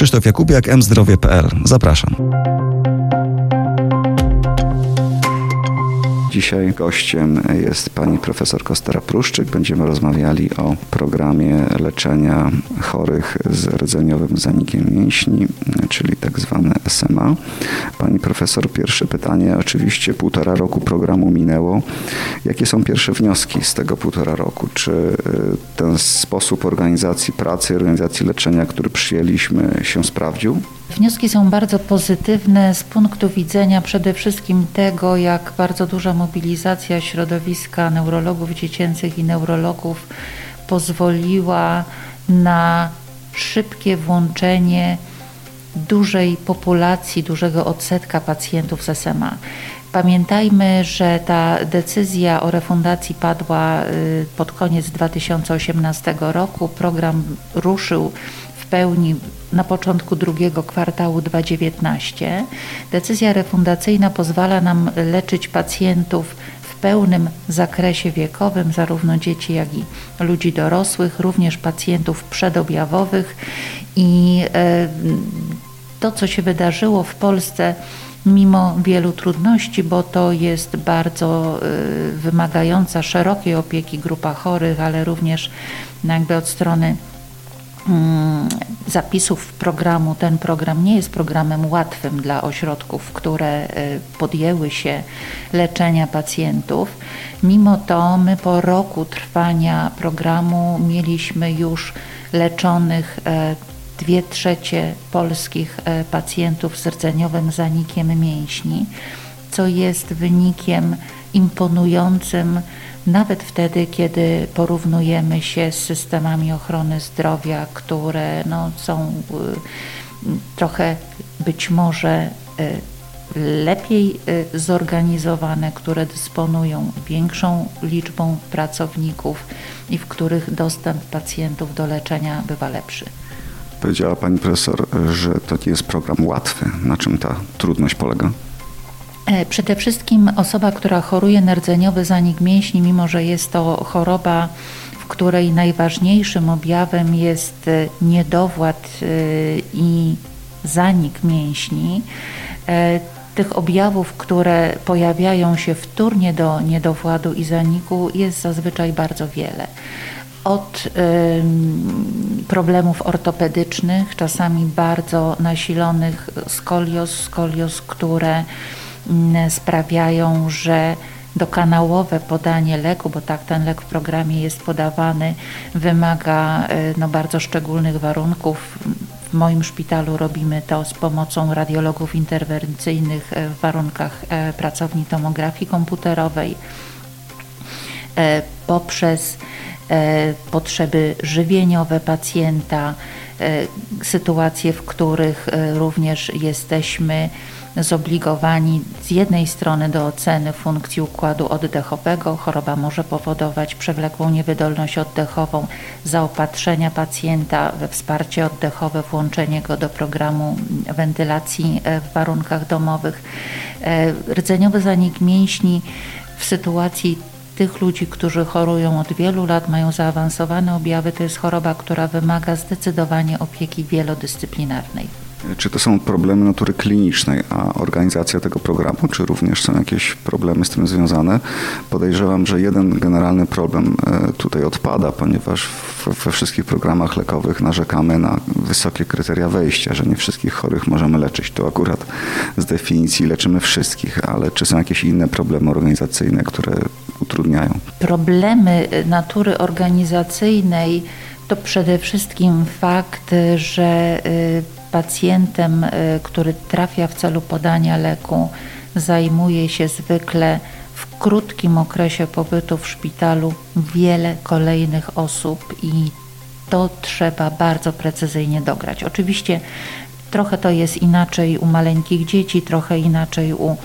Krzysztof Jakubiak, mzdrowie.pl. Zapraszam. Dzisiaj gościem jest pani profesor Kostera Pruszczyk. Będziemy rozmawiali o programie leczenia chorych z rdzeniowym zanikiem mięśni, czyli tak zwane SMA. Pani profesor, pierwsze pytanie. Oczywiście półtora roku programu minęło. Jakie są pierwsze wnioski z tego półtora roku? Czy y, ten sposób organizacji pracy, organizacji leczenia, który przyjęliśmy, się sprawdził? Wnioski są bardzo pozytywne z punktu widzenia przede wszystkim tego, jak bardzo duża mobilizacja środowiska neurologów dziecięcych i neurologów pozwoliła na szybkie włączenie dużej populacji, dużego odsetka pacjentów z SMA. Pamiętajmy, że ta decyzja o refundacji padła y, pod koniec 2018 roku. Program ruszył pełni na początku drugiego kwartału 2019. Decyzja refundacyjna pozwala nam leczyć pacjentów w pełnym zakresie wiekowym, zarówno dzieci, jak i ludzi dorosłych, również pacjentów przedobjawowych. I e, to, co się wydarzyło w Polsce, mimo wielu trudności, bo to jest bardzo e, wymagająca szerokiej opieki grupa chorych, ale również jakby od strony zapisów programu. Ten program nie jest programem łatwym dla ośrodków, które y, podjęły się leczenia pacjentów. Mimo to my po roku trwania programu mieliśmy już leczonych e, dwie trzecie polskich e, pacjentów z rdzeniowym zanikiem mięśni, co jest wynikiem imponującym nawet wtedy, kiedy porównujemy się z systemami ochrony zdrowia, które no, są y, trochę być może y, lepiej y, zorganizowane, które dysponują większą liczbą pracowników i w których dostęp pacjentów do leczenia bywa lepszy. Powiedziała pani profesor, że to nie jest program łatwy. Na czym ta trudność polega? E, przede wszystkim osoba, która choruje na rdzeniowy zanik mięśni, mimo że jest to choroba, w której najważniejszym objawem jest e, niedowład e, i zanik mięśni, tych objawów, które pojawiają się wtórnie do niedowładu i zaniku jest zazwyczaj bardzo wiele. Od problemów ortopedycznych, czasami bardzo nasilonych skolios, skolios, które sprawiają, że dokanałowe podanie leku, bo tak ten lek w programie jest podawany, wymaga e, no, bardzo szczególnych warunków. W moim szpitalu robimy to z pomocą radiologów interwencyjnych e, w warunkach e, pracowni tomografii komputerowej poprzez potrzeby żywieniowe pacjenta, sytuacje, w których również jesteśmy zobligowani z jednej strony do oceny funkcji układu oddechowego. Choroba może powodować przewlekłą niewydolność oddechową, zaopatrzenia pacjenta we wsparcie oddechowe, włączenie go do programu wentylacji e, w warunkach domowych. E, rdzeniowy zanik mięśni w sytuacji tych ludzi, którzy chorują od wielu lat, mają zaawansowane objawy, to jest choroba, która wymaga zdecydowanie opieki wielodyscyplinarnej. Czy to są problemy natury klinicznej, a organizacja tego programu, czy również są jakieś problemy z tym związane? Podejrzewam, że jeden generalny problem e, tutaj odpada, ponieważ we wszystkich programach lekowych narzekamy na wysokie kryteria wejścia, że nie wszystkich chorych możemy leczyć. Tu akurat z definicji leczymy wszystkich, ale czy są jakieś inne problemy organizacyjne, które utrudniają? Problemy natury organizacyjnej to przede wszystkim fakt, że y, pacjentem, y, który trafia w celu podania leku, zajmuje się zwykle w krótkim okresie pobytu w szpitalu wiele kolejnych osób i to trzeba bardzo precyzyjnie dograć. Oczywiście Trochę to jest inaczej u maleńkich dzieci, trochę inaczej u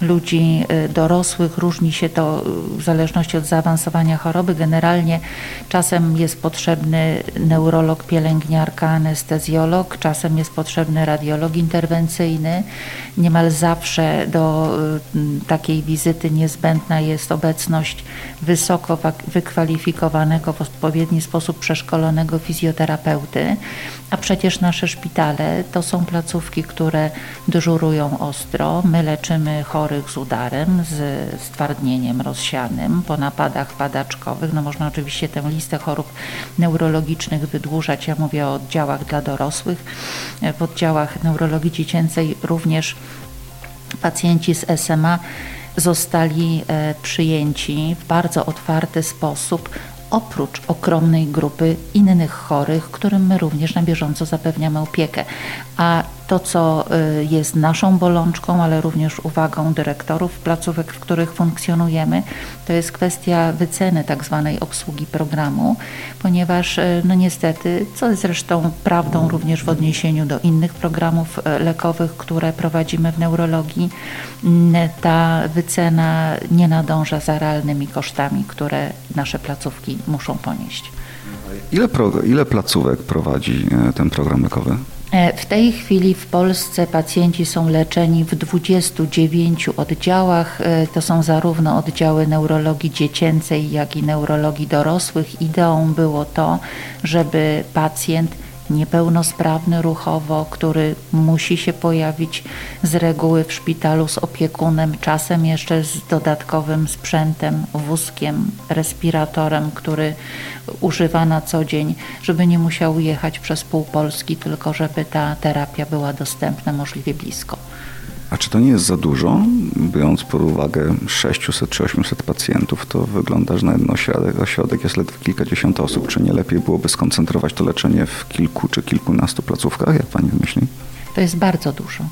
ludzi y, dorosłych. Różni się to y, w zależności od zaawansowania choroby. Generalnie czasem jest potrzebny neurolog, pielęgniarka, anestezjolog, czasem jest potrzebny radiolog interwencyjny. Niemal zawsze do y, takiej wizyty niezbędna jest obecność wysoko wykwalifikowanego, w odpowiedni sposób przeszkolonego fizjoterapeuty. A przecież nasze szpitale to są placówki, które dyżurują ostro. My leczymy chorych z udarem, z stwardnieniem rozsianym, po napadach padaczkowych. No można oczywiście tę listę chorób neurologicznych wydłużać. Ja mówię o oddziałach dla dorosłych. W oddziałach neurologii dziecięcej również pacjenci z SMA zostali e, przyjęci w bardzo otwarty sposób oprócz ogromnej grupy innych chorych, którym my również na bieżąco zapewniamy opiekę. A to, co y, jest naszą bolączką, ale również uwagą dyrektorów placówek, w których funkcjonujemy, to jest kwestia wyceny tak zwanej obsługi programu, ponieważ y, no niestety, co jest zresztą prawdą również w odniesieniu do innych programów y, lekowych, które prowadzimy w neurologii, ta wycena nie nadąża za realnymi kosztami, które nasze placówki muszą ponieść. Ile, pro, ile placówek prowadzi e, ten program lekowy? E, w tej chwili w Polsce pacjenci są leczeni w 29 oddziałach. E, to są zarówno oddziały neurologii dziecięcej, jak i neurologii dorosłych. Ideą było to, żeby pacjent niepełnosprawny ruchowo, który musi się pojawić z reguły w szpitalu z opiekunem, czasem jeszcze z dodatkowym sprzętem, wózkiem, respiratorem, który używa na co dzień, żeby nie musiał jechać przez pół Polski, tylko żeby ta terapia była dostępna możliwie blisko. A czy to nie jest za dużo? Biorąc pod uwagę 600 czy 800 pacjentów, to wygląda, że na jeden ośrodek, ośrodek jest ledwo kilkadziesiąt osób. Czy nie lepiej byłoby skoncentrować to leczenie w kilku czy kilkunastu placówkach? Jak pani myśli? To jest bardzo dużo.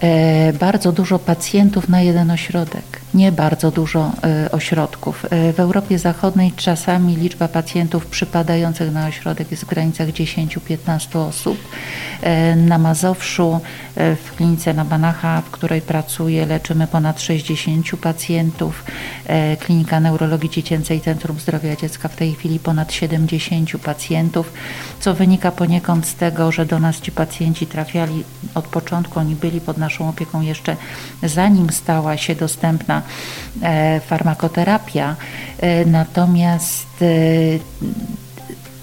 E, bardzo dużo pacjentów na jeden ośrodek, nie bardzo dużo e, ośrodków. E, w Europie Zachodniej czasami liczba pacjentów przypadających na ośrodek jest w granicach 10-15 osób. Na Mazowszu, w klinice na Banacha, w której pracuję, leczymy ponad 60 pacjentów. Klinika Neurologii Dziecięcej Centrum Zdrowia Dziecka w tej chwili ponad 70 pacjentów, co wynika poniekąd z tego, że do nas ci pacjenci trafiali od początku oni byli pod naszą opieką jeszcze zanim stała się dostępna e, farmakoterapia. E, natomiast e,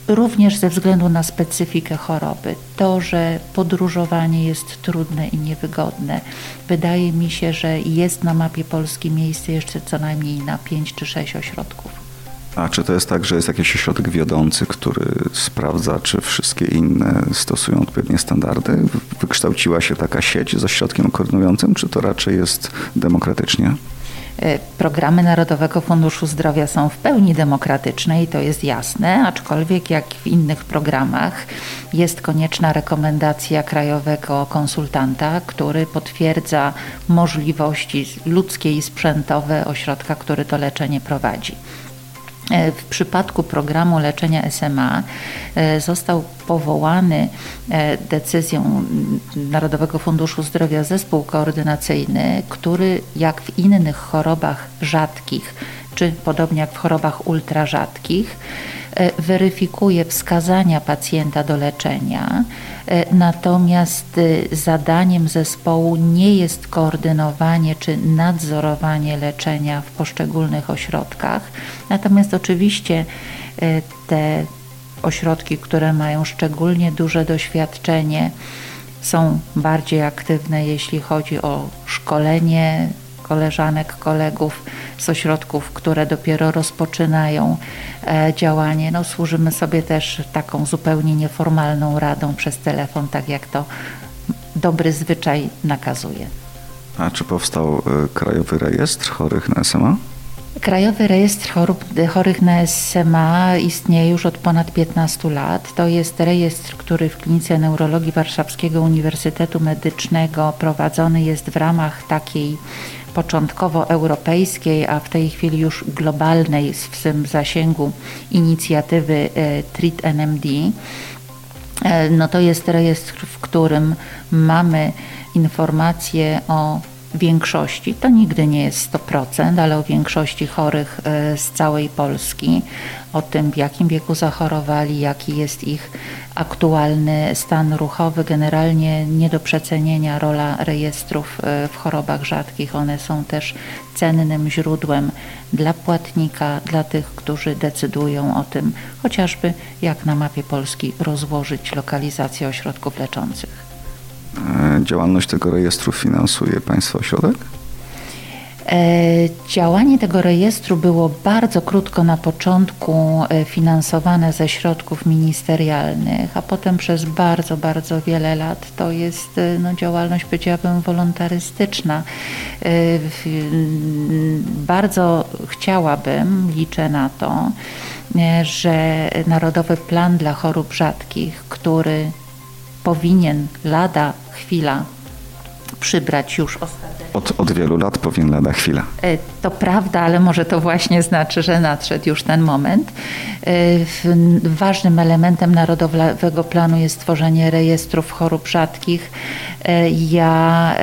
również ze względu na specyfikę choroby, to, że podróżowanie jest trudne i niewygodne, wydaje mi się, że jest na mapie Polski miejsce jeszcze co najmniej na 5 czy 6 ośrodków. A czy to jest tak, że jest jakiś ośrodek wiodący, który sprawdza, czy wszystkie inne stosują odpowiednie standardy? Wykształciła się taka sieć z ośrodkiem koordynującym, czy to raczej jest demokratycznie? E, programy Narodowego Funduszu Zdrowia są w pełni demokratyczne i to jest jasne, aczkolwiek jak w innych programach jest konieczna rekomendacja krajowego konsultanta, który potwierdza możliwości ludzkie i sprzętowe ośrodka, który to leczenie prowadzi. E, w przypadku programu leczenia SMA e, został powołany e, decyzją Narodowego Funduszu Zdrowia zespół koordynacyjny, który jak w innych chorobach rzadkich, czy podobnie jak w chorobach ultrarzadkich, weryfikuje wskazania pacjenta do leczenia, E, natomiast e, zadaniem zespołu nie jest koordynowanie czy nadzorowanie leczenia w poszczególnych ośrodkach. Natomiast oczywiście e, te ośrodki, które mają szczególnie duże doświadczenie, są bardziej aktywne, jeśli chodzi o szkolenie koleżanek, kolegów z ośrodków, które dopiero rozpoczynają e, działanie. No, służymy sobie też taką zupełnie nieformalną radą przez telefon, tak jak to dobry zwyczaj nakazuje. A czy powstał e, Krajowy Rejestr Chorych na SMA? Krajowy Rejestr Chorób, Chorych na SMA istnieje już od ponad 15 lat. To jest rejestr, który w Klinice Neurologii Warszawskiego Uniwersytetu Medycznego prowadzony jest w ramach takiej początkowo europejskiej, a w tej chwili już globalnej w tym zasięgu inicjatywy e, Treat NMD. e, no to jest rejestr, w którym mamy informacje o większości, to nigdy nie jest 100%, ale o większości chorych e, z całej Polski, o tym w jakim wieku zachorowali, jaki jest ich aktualny stan ruchowy. Generalnie nie do przecenienia rola rejestrów e, w chorobach rzadkich. One są też cennym źródłem dla płatnika, dla tych, którzy decydują o tym, chociażby jak na mapie Polski rozłożyć lokalizację ośrodków leczących. E, działalność tego rejestru finansuje Państwa ośrodek? E, działanie tego rejestru było bardzo krótko na początku e, finansowane ze środków ministerialnych, a potem przez bardzo, bardzo wiele lat to jest no, działalność, powiedziałabym, wolontarystyczna. Bardzo chciałabym, liczę na to, że Narodowy Plan dla Chorób Rzadkich, który powinien lada chwila przybrać już ostatecznie. Od, od wielu lat powinien lada chwila. E, to prawda, ale może to właśnie znaczy, że nadszedł już ten moment. E, ważnym elementem Narodowego Planu jest tworzenie rejestrów chorób rzadkich. E, ja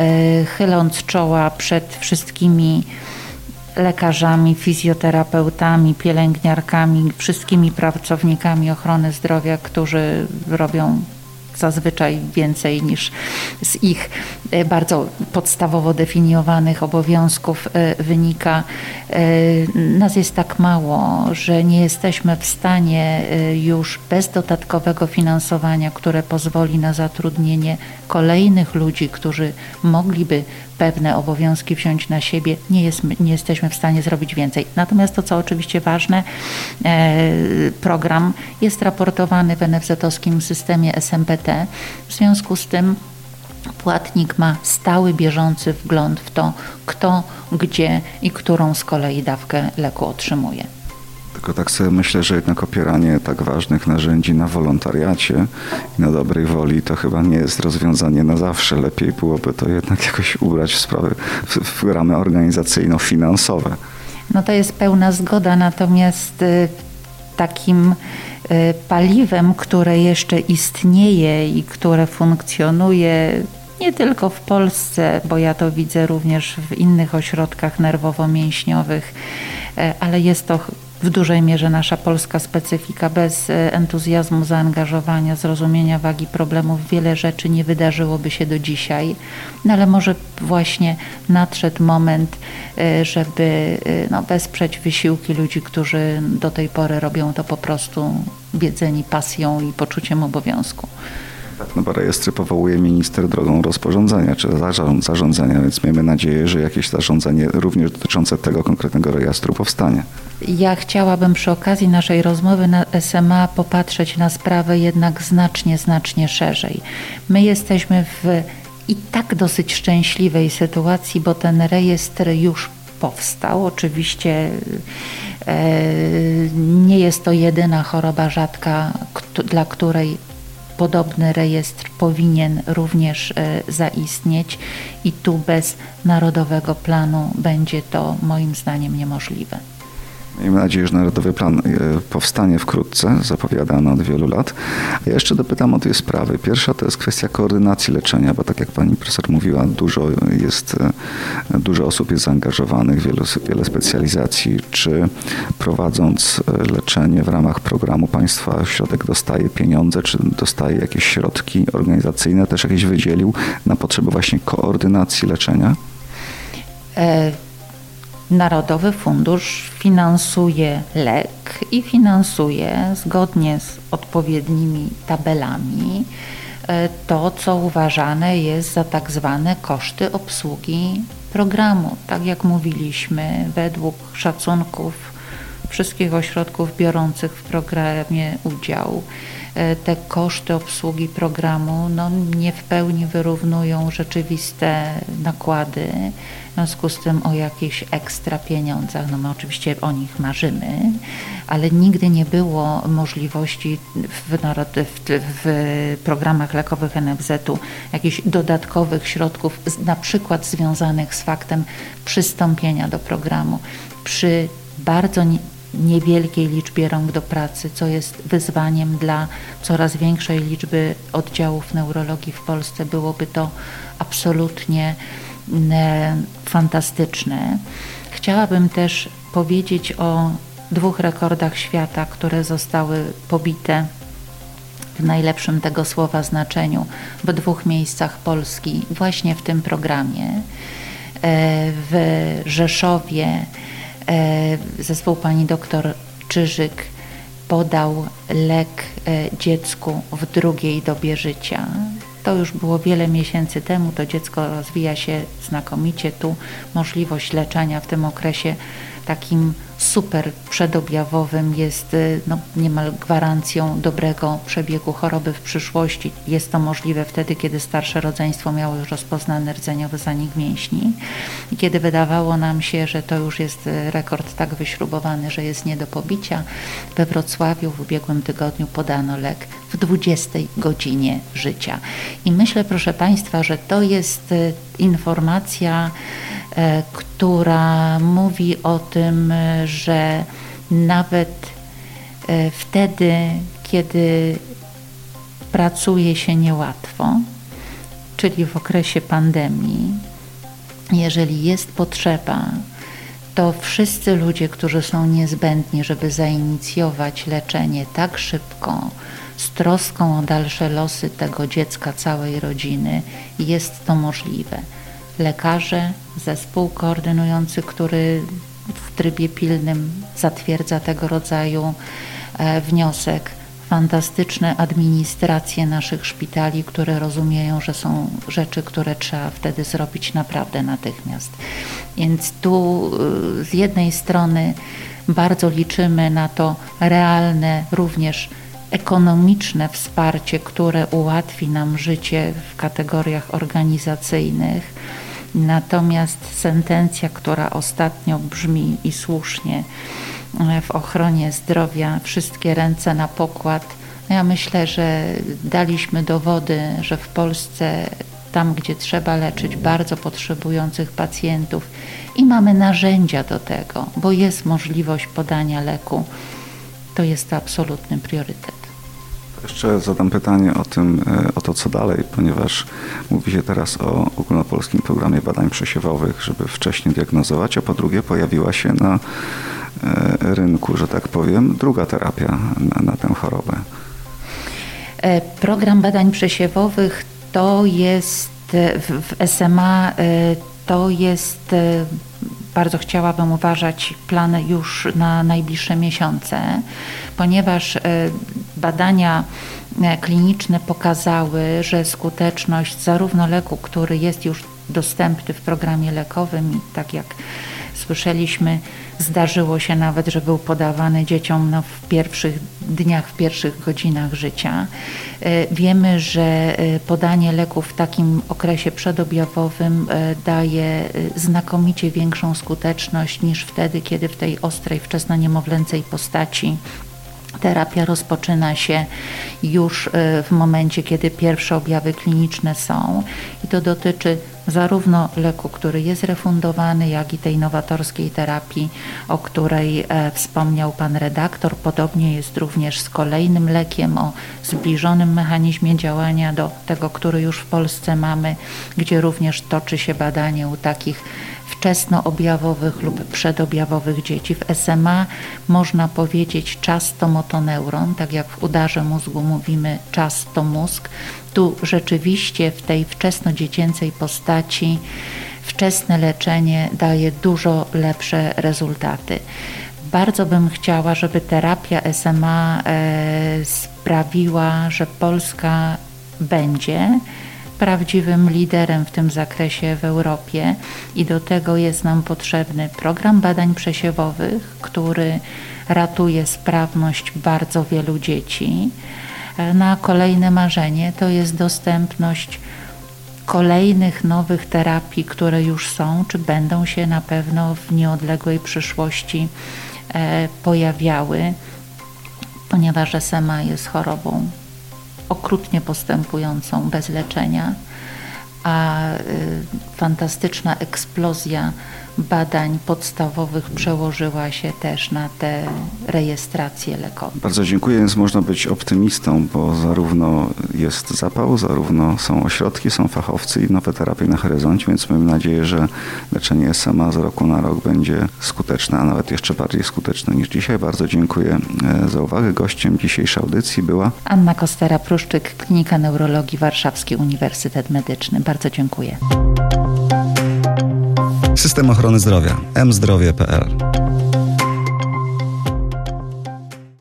chyląc czoła przed wszystkimi lekarzami, fizjoterapeutami, pielęgniarkami, wszystkimi pracownikami ochrony zdrowia, którzy robią zazwyczaj więcej niż z ich e, bardzo podstawowo definiowanych obowiązków e, wynika. E, nas jest tak mało, że nie jesteśmy w stanie już bez dodatkowego finansowania, które pozwoli na zatrudnienie kolejnych ludzi, którzy mogliby pewne obowiązki wziąć na siebie, nie, jest, nie jesteśmy w stanie zrobić więcej. Natomiast to, co oczywiście ważne, program jest raportowany w NFZ-owskim systemie SMPT. W związku z tym płatnik ma stały, bieżący wgląd w to, kto, gdzie i którą z kolei dawkę leku otrzymuje. Tylko tak sobie myślę, że jednak opieranie tak ważnych narzędzi na wolontariacie i na dobrej woli to chyba nie jest rozwiązanie na zawsze. Lepiej byłoby to jednak jakoś ubrać w sprawy, w, w ramy organizacyjno-finansowe. No to jest pełna zgoda, natomiast y, takim y, paliwem, które jeszcze istnieje i które funkcjonuje nie tylko w Polsce, bo ja to widzę również w innych ośrodkach nerwowo-mięśniowych, y, ale jest to w dużej mierze nasza polska specyfika. Bez e, entuzjazmu, zaangażowania, zrozumienia wagi problemów wiele rzeczy nie wydarzyłoby się do dzisiaj. No ale może właśnie nadszedł moment, e, żeby e, no, wesprzeć wysiłki ludzi, którzy do tej pory robią to po prostu biedzeni pasją i poczuciem obowiązku. Tak, no bo rejestry powołuje minister drogą rozporządzenia czy zarządzenia, więc miejmy nadzieję, że jakieś zarządzenie również dotyczące tego konkretnego rejestru powstanie. Ja chciałabym przy okazji naszej rozmowy na SMA popatrzeć na sprawę jednak znacznie, znacznie szerzej. My jesteśmy w i tak dosyć szczęśliwej sytuacji, bo ten rejestr już powstał. Oczywiście e, nie jest to jedyna choroba rzadka, dla której podobny rejestr powinien również e, zaistnieć i tu bez narodowego planu będzie to moim zdaniem niemożliwe. Miejmy nadzieję, że Narodowy Plan e, powstanie wkrótce, zapowiadany od wielu lat. Ja jeszcze dopytam o dwie sprawy. Pierwsza to jest kwestia koordynacji leczenia, bo tak jak pani profesor mówiła, dużo jest, e, dużo osób jest zaangażowanych, wiele, wiele specjalizacji. Czy prowadząc e, leczenie w ramach programu państwa ośrodek dostaje pieniądze, czy dostaje jakieś środki organizacyjne, też jakieś wydzielił na potrzeby właśnie koordynacji leczenia? E Narodowy Fundusz finansuje lek i finansuje zgodnie z odpowiednimi tabelami e, to, co uważane jest za tak zwane koszty obsługi programu. Tak jak mówiliśmy, według szacunków wszystkich ośrodków biorących w programie udział, te koszty obsługi programu no, nie w pełni wyrównują rzeczywiste nakłady w związku z tym o jakichś ekstra pieniądzach, no my oczywiście o nich marzymy, ale nigdy nie było możliwości w, w, w programach lekowych NFZ-u jakichś dodatkowych środków, na przykład związanych z faktem przystąpienia do programu. Przy bardzo niewielkiej liczbie rąk do pracy, co jest wyzwaniem dla coraz większej liczby oddziałów neurologii w Polsce. Byłoby to absolutnie e, fantastyczne. Chciałabym też powiedzieć o dwóch rekordach świata, które zostały pobite w najlepszym tego słowa znaczeniu w dwóch miejscach Polski, właśnie w tym programie. E, w Rzeszowie zespół pani doktor Czyżyk podał lek e, dziecku w drugiej dobie życia. To już było wiele miesięcy temu, to dziecko rozwija się znakomicie. Tu możliwość leczenia w tym okresie takim super przedobjawowym jest y, no, niemal gwarancją dobrego przebiegu choroby w przyszłości. Jest to możliwe wtedy, kiedy starsze rodzeństwo miało już rozpoznany rdzeniowy zanik mięśni i kiedy wydawało nam się, że to już jest y, rekord tak wyśrubowany, że jest nie do pobicia. We Wrocławiu w ubiegłym tygodniu podano lek w 20 godzinie życia. I myślę, proszę Państwa, że to jest y, informacja, która mówi o tym, e, że nawet e, wtedy, kiedy pracuje się niełatwo, czyli w okresie pandemii, jeżeli jest potrzeba, to wszyscy ludzie, którzy są niezbędni, żeby zainicjować leczenie tak szybko, z troską o dalsze losy tego dziecka, całej rodziny, jest to możliwe lekarze, zespół koordynujący, który w trybie pilnym zatwierdza tego rodzaju e, wniosek. Fantastyczne administracje naszych szpitali, które rozumieją, że są rzeczy, które trzeba wtedy zrobić naprawdę natychmiast. Więc tu e, z jednej strony bardzo liczymy na to realne również ekonomiczne wsparcie, które ułatwi nam życie w kategoriach organizacyjnych Natomiast sentencja, która ostatnio brzmi i słusznie e, w ochronie zdrowia, wszystkie ręce na pokład, no ja myślę, że daliśmy dowody, że w Polsce, tam gdzie trzeba leczyć bardzo potrzebujących pacjentów i mamy narzędzia do tego, bo jest możliwość podania leku, to jest to absolutny priorytet. Jeszcze zadam pytanie o tym, e, o to co dalej, ponieważ mówi się teraz o ogólnopolskim programie badań przesiewowych, żeby wcześniej diagnozować, a po drugie pojawiła się na e, rynku, że tak powiem, druga terapia na, na tę chorobę. E, program badań przesiewowych to jest w, SMA to jest bardzo chciałabym uważać plany już na najbliższe miesiące, ponieważ badania e, kliniczne pokazały, że skuteczność zarówno leku, który jest już dostępny w programie lekowym i tak jak słyszeliśmy, zdarzyło się nawet, że był podawany dzieciom no, w pierwszych dniach, w pierwszych godzinach życia. E, wiemy, że e, podanie leku w takim okresie przedobjawowym daje znakomicie większą skuteczność niż wtedy, kiedy w tej ostrej, wczesno-niemowlęcej postaci Terapia rozpoczyna się już e, w momencie, kiedy pierwsze objawy kliniczne są. I to dotyczy zarówno leku, który jest refundowany, jak i tej nowatorskiej terapii, o której e, wspomniał pan redaktor. Podobnie jest również z kolejnym lekiem o zbliżonym mechanizmie działania do tego, który już w Polsce mamy, gdzie również toczy się badanie u takich wczesnoobjawowych lub przedobjawowych dzieci. W SMA można powiedzieć czas to motoneuron, tak jak w udarze mózgu mówimy czas to mózg. Tu rzeczywiście w tej wczesnodziecięcej postaci wczesne leczenie daje dużo lepsze rezultaty. Bardzo bym chciała, żeby terapia SMA e, sprawiła, że Polska będzie prawdziwym liderem w tym zakresie w Europie i do tego jest nam potrzebny program badań przesiewowych, który ratuje sprawność bardzo wielu dzieci. Na kolejne marzenie. To jest dostępność kolejnych nowych terapii, które już są, czy będą się na pewno w nieodległej przyszłości e, pojawiały, ponieważ SMA jest chorobą okrutnie postępującą bez leczenia, a y, fantastyczna eksplozja badań podstawowych przełożyła się też na te rejestracje lekowe. Bardzo dziękuję, więc można być optymistą, bo zarówno jest zapał, zarówno są ośrodki, są fachowcy i nowe terapie na horyzoncie, więc mamy nadzieję, że leczenie SMA z roku na rok będzie skuteczne, a nawet jeszcze bardziej skuteczne niż dzisiaj. Bardzo dziękuję e, za uwagę. Gościem dzisiejszej audycji była Anna Kostera-Pruszczyk, Klinika Neurologii Warszawski Uniwersytet Medyczny. Bardzo dziękuję. System ochrony zdrowia. Mzdrowie.pl